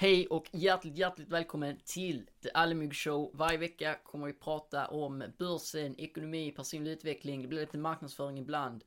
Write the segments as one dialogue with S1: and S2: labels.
S1: Hej och hjärtligt, hjärtligt välkommen till The Allemyg Show. Varje vecka kommer vi prata om börsen, ekonomi, personlig utveckling, det blir lite marknadsföring ibland.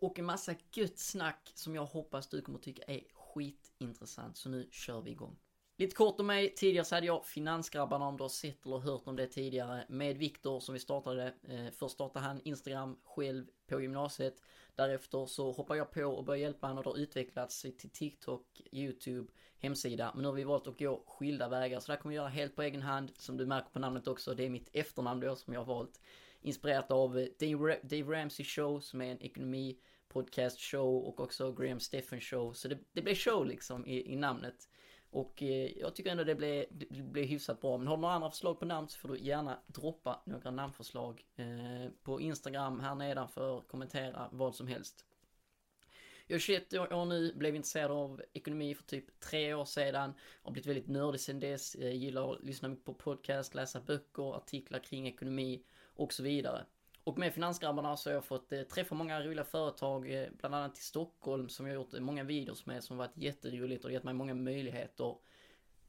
S1: Och en massa gött snack som jag hoppas du kommer tycka är skitintressant. Så nu kör vi igång. Lite kort om mig. Tidigare så hade jag Finansgrabbarna om du har sett eller hört om det tidigare. Med Viktor som vi startade. Eh, först startade han Instagram själv på gymnasiet. Därefter så hoppade jag på och började hjälpa honom och det har utvecklats till TikTok, YouTube, hemsida. Men nu har vi valt att gå skilda vägar. Så det här kommer jag göra helt på egen hand. Som du märker på namnet också. Det är mitt efternamn då som jag har valt. Inspirerat av eh, Dave, Dave Ramsey Show som är en ekonomi podcast show och också Graham Steffen show. Så det, det blir show liksom i, i namnet. Och eh, jag tycker ändå det blev, det blev hyfsat bra. Men har du några andra förslag på namn så får du gärna droppa några namnförslag eh, på Instagram här nedanför. Kommentera vad som helst. Jag är 21 år nu, blev intresserad av ekonomi för typ tre år sedan. Har blivit väldigt nördig sedan dess. Jag gillar att lyssna mycket på podcast, läsa böcker, artiklar kring ekonomi och så vidare. Och med Finansgrabbarna så har jag fått eh, träffa många roliga företag, eh, bland annat i Stockholm som jag har gjort eh, många videos med som varit jätteroligt och gett mig många möjligheter.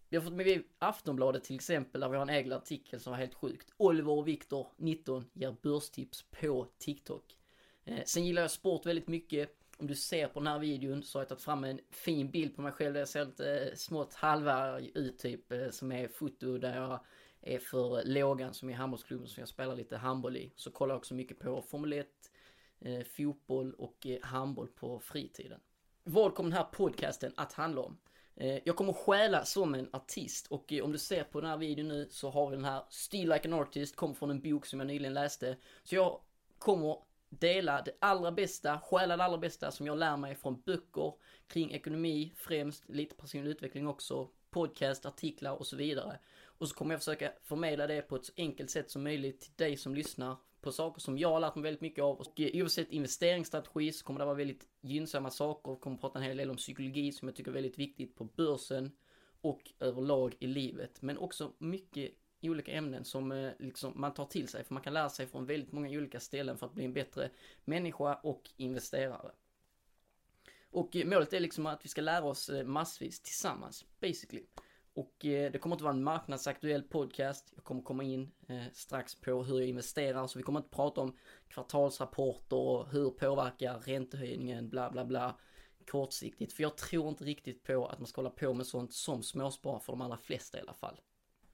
S1: Vi har fått med Aftonbladet till exempel där vi har en egen artikel som var helt sjukt. Oliver och Viktor, 19, ger börstips på TikTok. Eh, sen gillar jag sport väldigt mycket. Om du ser på den här videon så har jag tagit fram en fin bild på mig själv där jag ser lite eh, smått halvärg ut typ, eh, som är foto där jag är för Lågan som är handbollsklubben som jag spelar lite handboll i. Så kollar jag också mycket på Formel 1, eh, fotboll och eh, handboll på fritiden. Vad kommer den här podcasten att handla om? Eh, jag kommer stjäla som en artist och eh, om du ser på den här videon nu så har vi den här Still Like an Artist, kom från en bok som jag nyligen läste. Så jag kommer dela det allra bästa, stjäla det allra bästa som jag lär mig från böcker kring ekonomi främst, lite personlig utveckling också, podcast, artiklar och så vidare. Och så kommer jag försöka förmedla det på ett så enkelt sätt som möjligt till dig som lyssnar på saker som jag har lärt mig väldigt mycket av. Och oavsett investeringsstrategi så kommer det vara väldigt gynnsamma saker. Jag kommer prata en hel del om psykologi som jag tycker är väldigt viktigt på börsen och överlag i livet. Men också mycket olika ämnen som eh, liksom man tar till sig. För man kan lära sig från väldigt många olika ställen för att bli en bättre människa och investerare. Och eh, målet är liksom att vi ska lära oss eh, massvis tillsammans, basically. Och eh, det kommer inte vara en marknadsaktuell podcast. Jag kommer komma in strax på hur jag investerar. Så vi kommer inte prata om kvartalsrapporter och hur påverkar räntehöjningen, bla bla bla kortsiktigt. För jag tror inte riktigt på att man ska hålla på med sånt som småspar för de allra flesta i alla fall.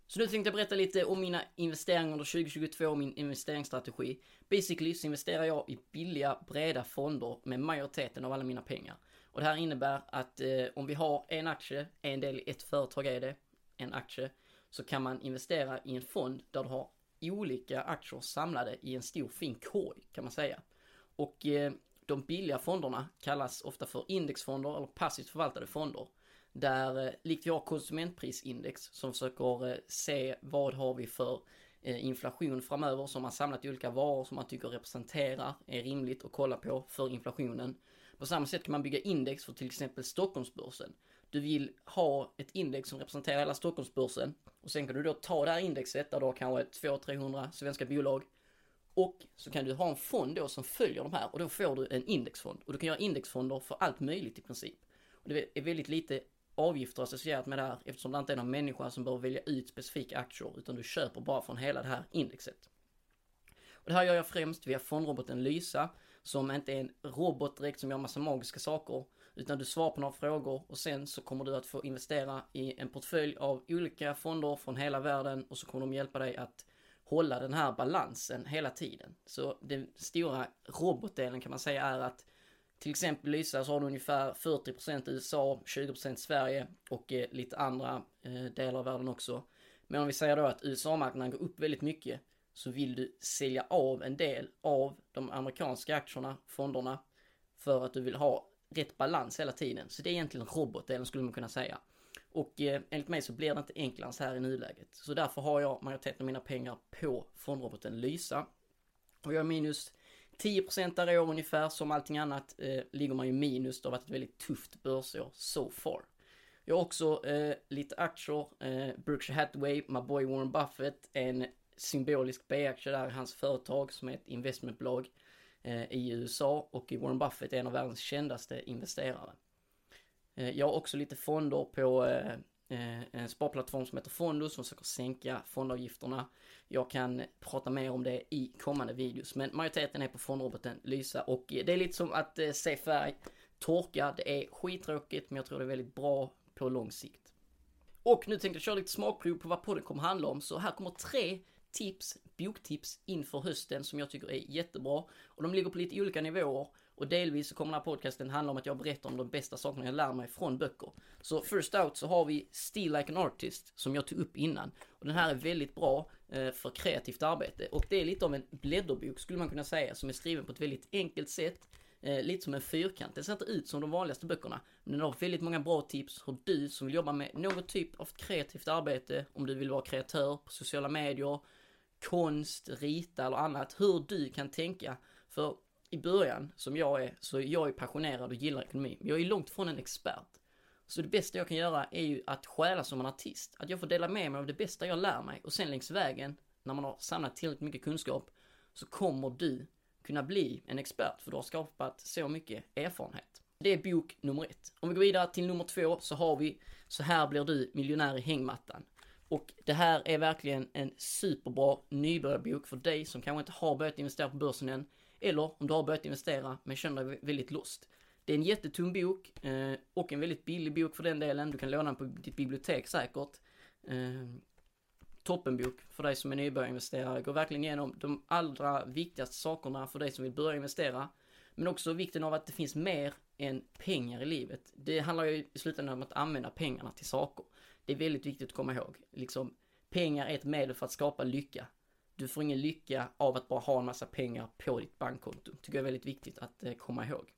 S1: Så nu tänkte jag berätta lite om mina investeringar under 2022 och min investeringsstrategi. Basically så investerar jag i billiga, breda fonder med majoriteten av alla mina pengar. Och det här innebär att eh, om vi har en aktie, en del i ett företag är det, en aktie, så kan man investera i en fond där du har olika aktier samlade i en stor fin korg kan man säga. Och eh, de billiga fonderna kallas ofta för indexfonder eller passivt förvaltade fonder. Där, eh, likt vi har konsumentprisindex som försöker eh, se vad har vi för eh, inflation framöver som man samlat i olika varor som man tycker representerar, är rimligt att kolla på för inflationen. På samma sätt kan man bygga index för till exempel Stockholmsbörsen. Du vill ha ett index som representerar hela Stockholmsbörsen och sen kan du då ta det här indexet där du har kanske 200-300 svenska bolag och så kan du ha en fond då som följer de här och då får du en indexfond. Och du kan göra indexfonder för allt möjligt i princip. Och det är väldigt lite avgifter associerat med det här eftersom det inte är någon människa som behöver välja ut specifika aktier utan du köper bara från hela det här indexet. Och det här gör jag främst via fondroboten Lysa som inte är en robot direkt som gör massa magiska saker utan du svarar på några frågor och sen så kommer du att få investera i en portfölj av olika fonder från hela världen och så kommer de hjälpa dig att hålla den här balansen hela tiden. Så den stora robotdelen kan man säga är att till exempel Lysa så har du ungefär 40% USA, 20% Sverige och eh, lite andra eh, delar av världen också. Men om vi säger då att USA-marknaden går upp väldigt mycket så vill du sälja av en del av de amerikanska aktierna, fonderna, för att du vill ha rätt balans hela tiden. Så det är egentligen robotdelen skulle man kunna säga. Och eh, enligt mig så blir det inte enklare så här i nuläget. Så därför har jag majoriteten av mina pengar på fondroboten Lysa. Och jag är minus 10% där i år ungefär, som allting annat eh, ligger man ju minus. Det har varit ett väldigt tufft börsår so far. Jag har också eh, lite aktier, eh, Berkshire Hathaway, my boy Warren Buffett, en symbolisk B-aktie där i hans företag som är ett investmentbolag eh, i USA och Warren Buffett är en av världens kändaste investerare. Eh, jag har också lite fonder på eh, Eh, en sparplattform som heter Fondus som försöker sänka fondavgifterna. Jag kan prata mer om det i kommande videos, men majoriteten är på fondroboten Lysa och eh, det är lite som att eh, se färg torka. Det är skittråkigt, men jag tror det är väldigt bra på lång sikt. Och nu tänkte jag köra lite smakprov på vad podden kommer handla om, så här kommer tre tips, boktips inför hösten som jag tycker är jättebra. Och de ligger på lite olika nivåer. Och delvis så kommer den här podcasten handla om att jag berättar om de bästa sakerna jag lär mig från böcker. Så first out så har vi Still Like an Artist som jag tog upp innan. Och den här är väldigt bra eh, för kreativt arbete. Och det är lite av en blädderbok skulle man kunna säga som är skriven på ett väldigt enkelt sätt. Eh, lite som en fyrkant. Den ser inte ut som de vanligaste böckerna. Men den har väldigt många bra tips hur du som vill jobba med någon typ av kreativt arbete, om du vill vara kreatör på sociala medier, konst, rita eller annat, hur du kan tänka. För i början, som jag är, så jag är passionerad och gillar ekonomi. Men jag är långt från en expert. Så det bästa jag kan göra är ju att stjäla som en artist. Att jag får dela med mig av det bästa jag lär mig. Och sen längs vägen, när man har samlat tillräckligt mycket kunskap, så kommer du kunna bli en expert. För du har skapat så mycket erfarenhet. Det är bok nummer ett. Om vi går vidare till nummer två så har vi Så här blir du miljonär i hängmattan. Och det här är verkligen en superbra nybörjarbok för dig som kanske inte har börjat investera på börsen än. Eller om du har börjat investera men känner dig väldigt lost. Det är en jättetung bok eh, och en väldigt billig bok för den delen. Du kan låna den på ditt bibliotek säkert. Eh, toppenbok för dig som är nybörjarinvesterare. Går verkligen igenom de allra viktigaste sakerna för dig som vill börja investera. Men också vikten av att det finns mer än pengar i livet. Det handlar ju i slutändan om att använda pengarna till saker. Det är väldigt viktigt att komma ihåg. Liksom, pengar är ett medel för att skapa lycka. Du får ingen lycka av att bara ha en massa pengar på ditt bankkonto. Tycker jag är väldigt viktigt att eh, komma ihåg.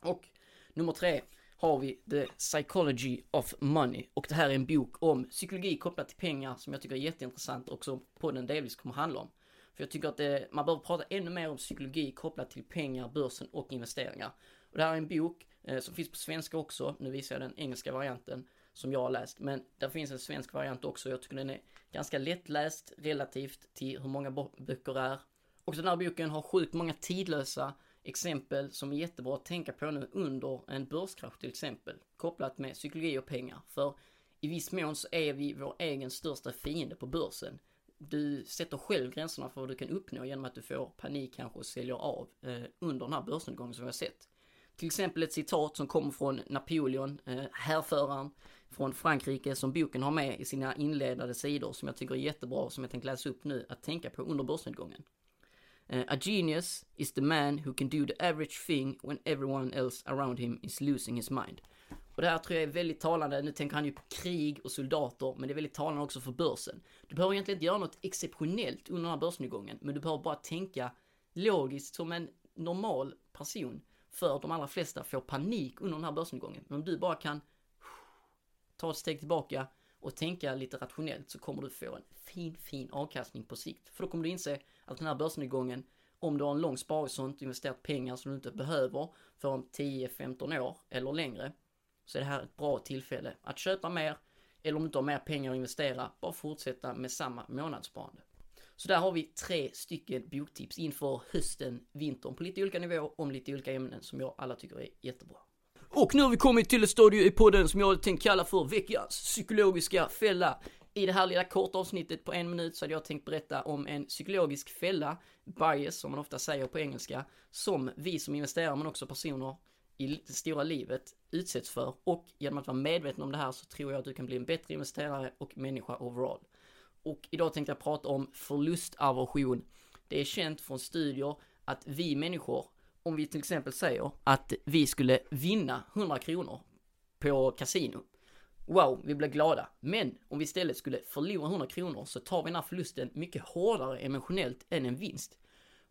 S1: Och nummer tre har vi The Psychology of Money. Och det här är en bok om psykologi kopplat till pengar som jag tycker är jätteintressant och som podden delvis kommer handla om. För jag tycker att det, man behöver prata ännu mer om psykologi kopplat till pengar, börsen och investeringar. Och det här är en bok eh, som finns på svenska också. Nu visar jag den engelska varianten som jag har läst. Men där finns en svensk variant också. Jag tycker den är ganska lättläst relativt till hur många böcker är. Och den här boken har sjukt många tidlösa exempel som är jättebra att tänka på nu under en börskrasch till exempel. Kopplat med psykologi och pengar. För i viss mån så är vi vår egen största fiende på börsen. Du sätter själv gränserna för vad du kan uppnå genom att du får panik kanske och säljer av eh, under den här börsnedgången som vi har sett. Till exempel ett citat som kommer från Napoleon, eh, härföraren från Frankrike som boken har med i sina inledande sidor som jag tycker är jättebra som jag tänkte läsa upp nu att tänka på under börsnedgången. Uh, a genius is the man who can do the average thing when everyone else around him is losing his mind. Och det här tror jag är väldigt talande, nu tänker han ju på krig och soldater, men det är väldigt talande också för börsen. Du behöver egentligen inte göra något exceptionellt under den här börsnedgången, men du behöver bara tänka logiskt som en normal person. För de allra flesta får panik under den här börsnedgången. Men om du bara kan ta ett steg tillbaka och tänka lite rationellt så kommer du få en fin, fin avkastning på sikt. För då kommer du inse att den här börsnedgången, om du har en lång sparhorisont, investerat pengar som du inte behöver för om 10-15 år eller längre, så är det här ett bra tillfälle att köpa mer, eller om du inte har mer pengar att investera, bara fortsätta med samma månadssparande. Så där har vi tre stycken boktips inför hösten, vintern på lite olika nivåer om lite olika ämnen som jag alla tycker är jättebra. Och nu har vi kommit till ett stadie i podden som jag tänkt kalla för veckans psykologiska fälla. I det här lilla korta avsnittet på en minut så hade jag tänkt berätta om en psykologisk fälla, bias som man ofta säger på engelska, som vi som investerar men också personer i det stora livet utsätts för. Och genom att vara medveten om det här så tror jag att du kan bli en bättre investerare och människa overall. Och idag tänkte jag prata om förlustaversion. Det är känt från studier att vi människor om vi till exempel säger att vi skulle vinna 100 kronor på kasino. Wow, vi blir glada. Men om vi istället skulle förlora 100 kronor så tar vi den här förlusten mycket hårdare emotionellt än en vinst.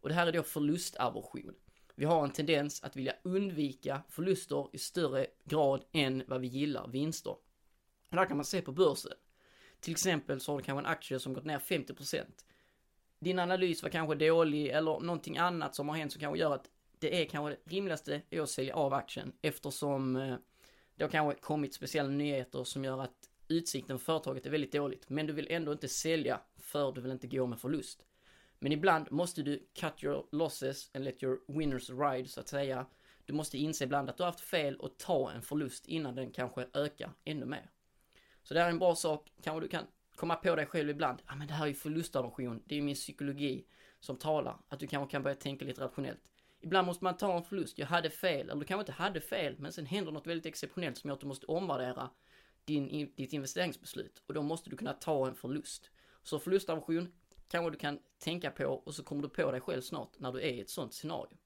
S1: Och det här är då förlustaversion. Vi har en tendens att vilja undvika förluster i större grad än vad vi gillar vinster. Och det här kan man se på börsen. Till exempel så har du kanske en aktie som gått ner 50%. Din analys var kanske dålig eller någonting annat som har hänt som kanske gör att det är kanske det rimligaste är att sälja av aktien eftersom eh, det har kanske kommit speciella nyheter som gör att utsikten för företaget är väldigt dåligt. Men du vill ändå inte sälja för du vill inte gå med förlust. Men ibland måste du cut your losses and let your winners ride så att säga. Du måste inse ibland att du har haft fel och ta en förlust innan den kanske ökar ännu mer. Så det här är en bra sak, kanske du kan komma på dig själv ibland, ja ah, men det här är ju förlustaversion, det är min psykologi som talar, att du kanske kan börja tänka lite rationellt. Ibland måste man ta en förlust, jag hade fel, eller du kanske inte hade fel, men sen händer något väldigt exceptionellt som gör att du måste omvärdera din, ditt investeringsbeslut. Och då måste du kunna ta en förlust. Så förlustaversion kanske du kan tänka på och så kommer du på dig själv snart när du är i ett sånt scenario.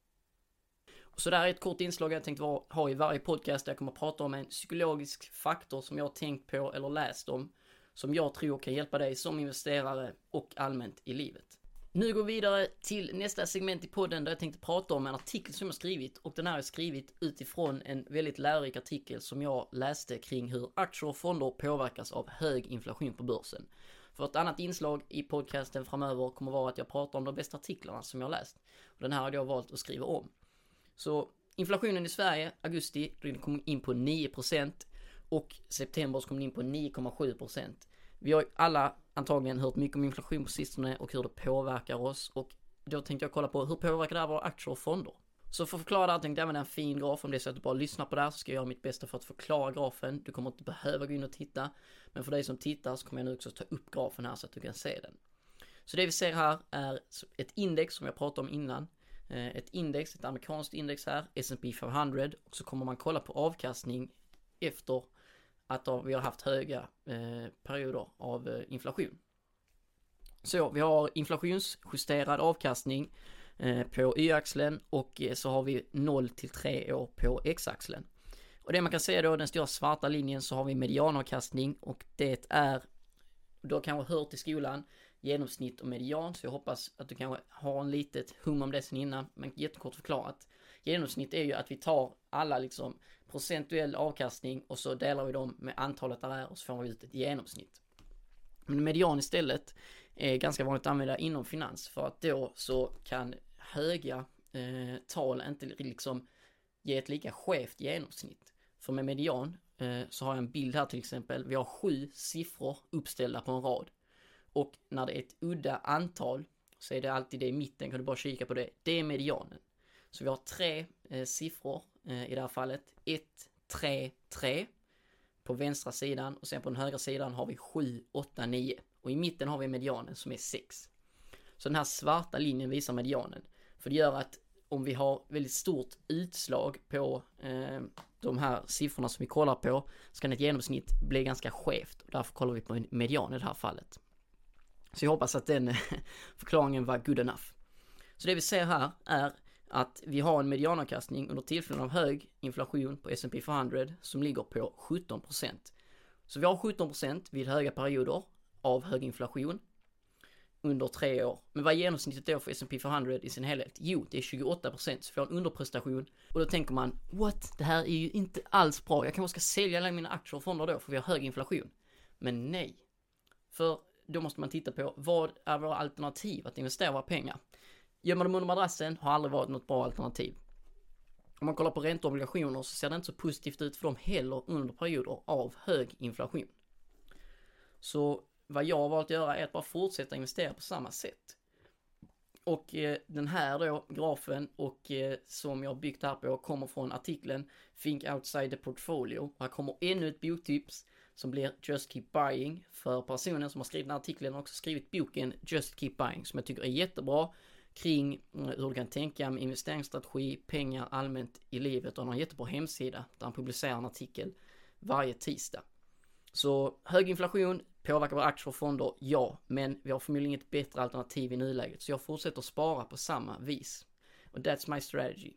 S1: Så det här är ett kort inslag jag tänkt ha i varje podcast där jag kommer att prata om en psykologisk faktor som jag har tänkt på eller läst om som jag tror kan hjälpa dig som investerare och allmänt i livet. Nu går vi vidare till nästa segment i podden där jag tänkte prata om en artikel som jag skrivit och den här är skrivit utifrån en väldigt lärorik artikel som jag läste kring hur aktier och fonder påverkas av hög inflation på börsen. För ett annat inslag i podcasten framöver kommer vara att jag pratar om de bästa artiklarna som jag läst. Och den här hade jag valt att skriva om. Så inflationen i Sverige, augusti, den kom in på 9% och september så kom den in på 9,7%. Vi har alla antagligen hört mycket om inflation på sistone och hur det påverkar oss och då tänkte jag kolla på hur påverkar det här våra aktier och fonder? Så för att förklara det här tänkte jag använda en fin graf. Om det är så att du bara lyssnar på det här så ska jag göra mitt bästa för att förklara grafen. Du kommer inte behöva gå in och titta. Men för dig som tittar så kommer jag nu också ta upp grafen här så att du kan se den. Så det vi ser här är ett index som jag pratade om innan. Eh, ett index, ett amerikanskt index här, S&P 500 och så kommer man kolla på avkastning efter att vi har haft höga eh, perioder av eh, inflation. Så vi har inflationsjusterad avkastning på Y-axeln och så har vi 0 till 3 år på X-axeln. Och det man kan säga då, den stora svarta linjen så har vi medianavkastning och det är, du har kanske hört i skolan, genomsnitt och median, så jag hoppas att du kanske har en litet hum om det sen innan, men jättekort förklarat. Genomsnitt är ju att vi tar alla liksom procentuell avkastning och så delar vi dem med antalet där är och så får vi ut ett genomsnitt. Men median istället är ganska vanligt att använda inom finans för att då så kan höga eh, tal inte liksom ge ett lika skevt genomsnitt. För med median eh, så har jag en bild här till exempel. Vi har sju siffror uppställda på en rad. Och när det är ett udda antal så är det alltid det i mitten, kan du bara kika på det. Det är medianen. Så vi har tre eh, siffror eh, i det här fallet. 1, 3, 3 på vänstra sidan och sen på den högra sidan har vi 7, 8, 9. Och i mitten har vi medianen som är 6. Så den här svarta linjen visar medianen. För det gör att om vi har väldigt stort utslag på eh, de här siffrorna som vi kollar på så kan ett genomsnitt bli ganska skevt och därför kollar vi på median i det här fallet. Så jag hoppas att den förklaringen var good enough. Så det vi ser här är att vi har en medianavkastning under tillfällen av hög inflation på S&P 500 som ligger på 17%. Så vi har 17% vid höga perioder av hög inflation under tre år. Men vad är genomsnittet då för S&P 500 i sin helhet? Jo, det är 28% så vi har en underprestation. Och då tänker man, what? Det här är ju inte alls bra. Jag kanske ska sälja alla mina aktier och fonder då för vi har hög inflation. Men nej. För då måste man titta på vad är våra alternativ att investera våra pengar? Gömma dem under madrassen har aldrig varit något bra alternativ. Om man kollar på ränteobligationer så ser det inte så positivt ut för dem heller under perioder av hög inflation. Så vad jag har valt att göra är att bara fortsätta investera på samma sätt. Och eh, den här då, grafen och eh, som jag byggt här på kommer från artikeln Think outside the portfolio. Här kommer ännu ett boktips som blir Just Keep Buying för personen som har skrivit den här artikeln och också skrivit boken Just Keep Buying som jag tycker är jättebra kring mm, hur du kan tänka med investeringsstrategi, pengar allmänt i livet och han har en jättebra hemsida där han publicerar en artikel varje tisdag. Så hög inflation påverkar våra aktier och fonder, ja, men vi har förmodligen inget bättre alternativ i nuläget så jag fortsätter spara på samma vis. Och that's my strategy.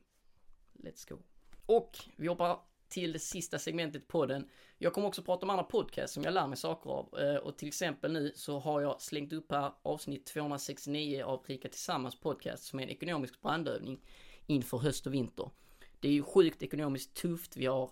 S1: Let's go. Och vi hoppar till det sista segmentet på den. Jag kommer också prata om andra podcasts som jag lär mig saker av. Eh, och till exempel nu så har jag slängt upp här avsnitt 269 av Rika Tillsammans podcast som är en ekonomisk brandövning inför höst och vinter. Det är ju sjukt ekonomiskt tufft. Vi har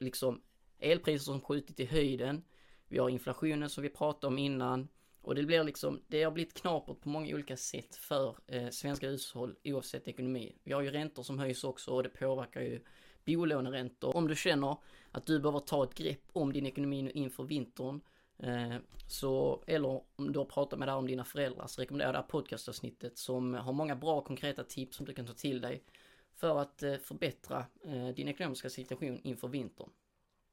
S1: liksom elpriser som skjutit i höjden. Vi har inflationen som vi pratade om innan. Och det blir liksom, det har blivit knapert på många olika sätt för eh, svenska hushåll oavsett ekonomi. Vi har ju räntor som höjs också och det påverkar ju bolåneräntor. Om du känner att du behöver ta ett grepp om din ekonomi inför vintern eh, så, eller om du har pratat med dig om dina föräldrar så rekommenderar jag det här podcastavsnittet som har många bra konkreta tips som du kan ta till dig för att eh, förbättra eh, din ekonomiska situation inför vintern.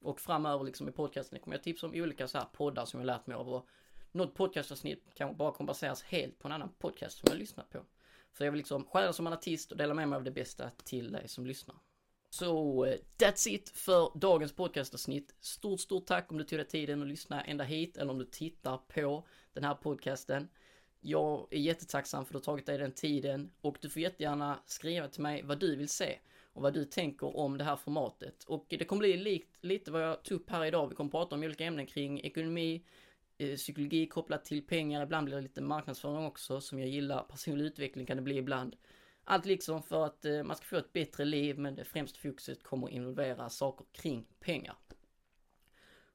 S1: Och framöver liksom i podcasten kommer jag tipsa om olika så här poddar som jag lärt mig av och något podcastavsnitt kan bara kommer baseras helt på en annan podcast som jag lyssnat på. För jag vill liksom stjäla som en artist och dela med mig av det bästa till dig som lyssnar. Så eh, that's it för dagens podcastavsnitt. Stort, stort tack om du tog dig tiden att lyssna ända hit eller om du tittar på den här podcasten. Jag är jättetacksam för att du har tagit dig den tiden och du får jättegärna skriva till mig vad du vill se och vad du tänker om det här formatet. Och det kommer bli likt lite vad jag tog upp här idag. Vi kommer prata om olika ämnen kring ekonomi, eh, psykologi kopplat till pengar. Ibland blir det lite marknadsföring också som jag gillar. Personlig utveckling kan det bli ibland. Allt liksom för att eh, man ska få ett bättre liv men det främst fokuset kommer att involvera saker kring pengar.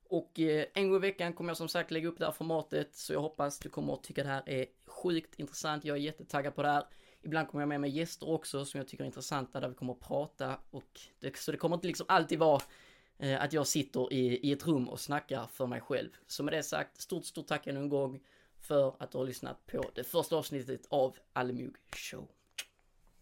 S1: Och eh, en gång i veckan kommer jag som sagt lägga upp det här formatet så jag hoppas du kommer att tycka det här är sjukt intressant. Jag är jättetaggad på det här. Ibland kommer jag med mig gäster också som jag tycker är intressanta där vi kommer att prata och det, så det kommer inte liksom alltid vara eh, att jag sitter i, i ett rum och snackar för mig själv. Så med det sagt, stort, stort tack ännu en gång för att du har lyssnat på det första avsnittet av Allemug Show.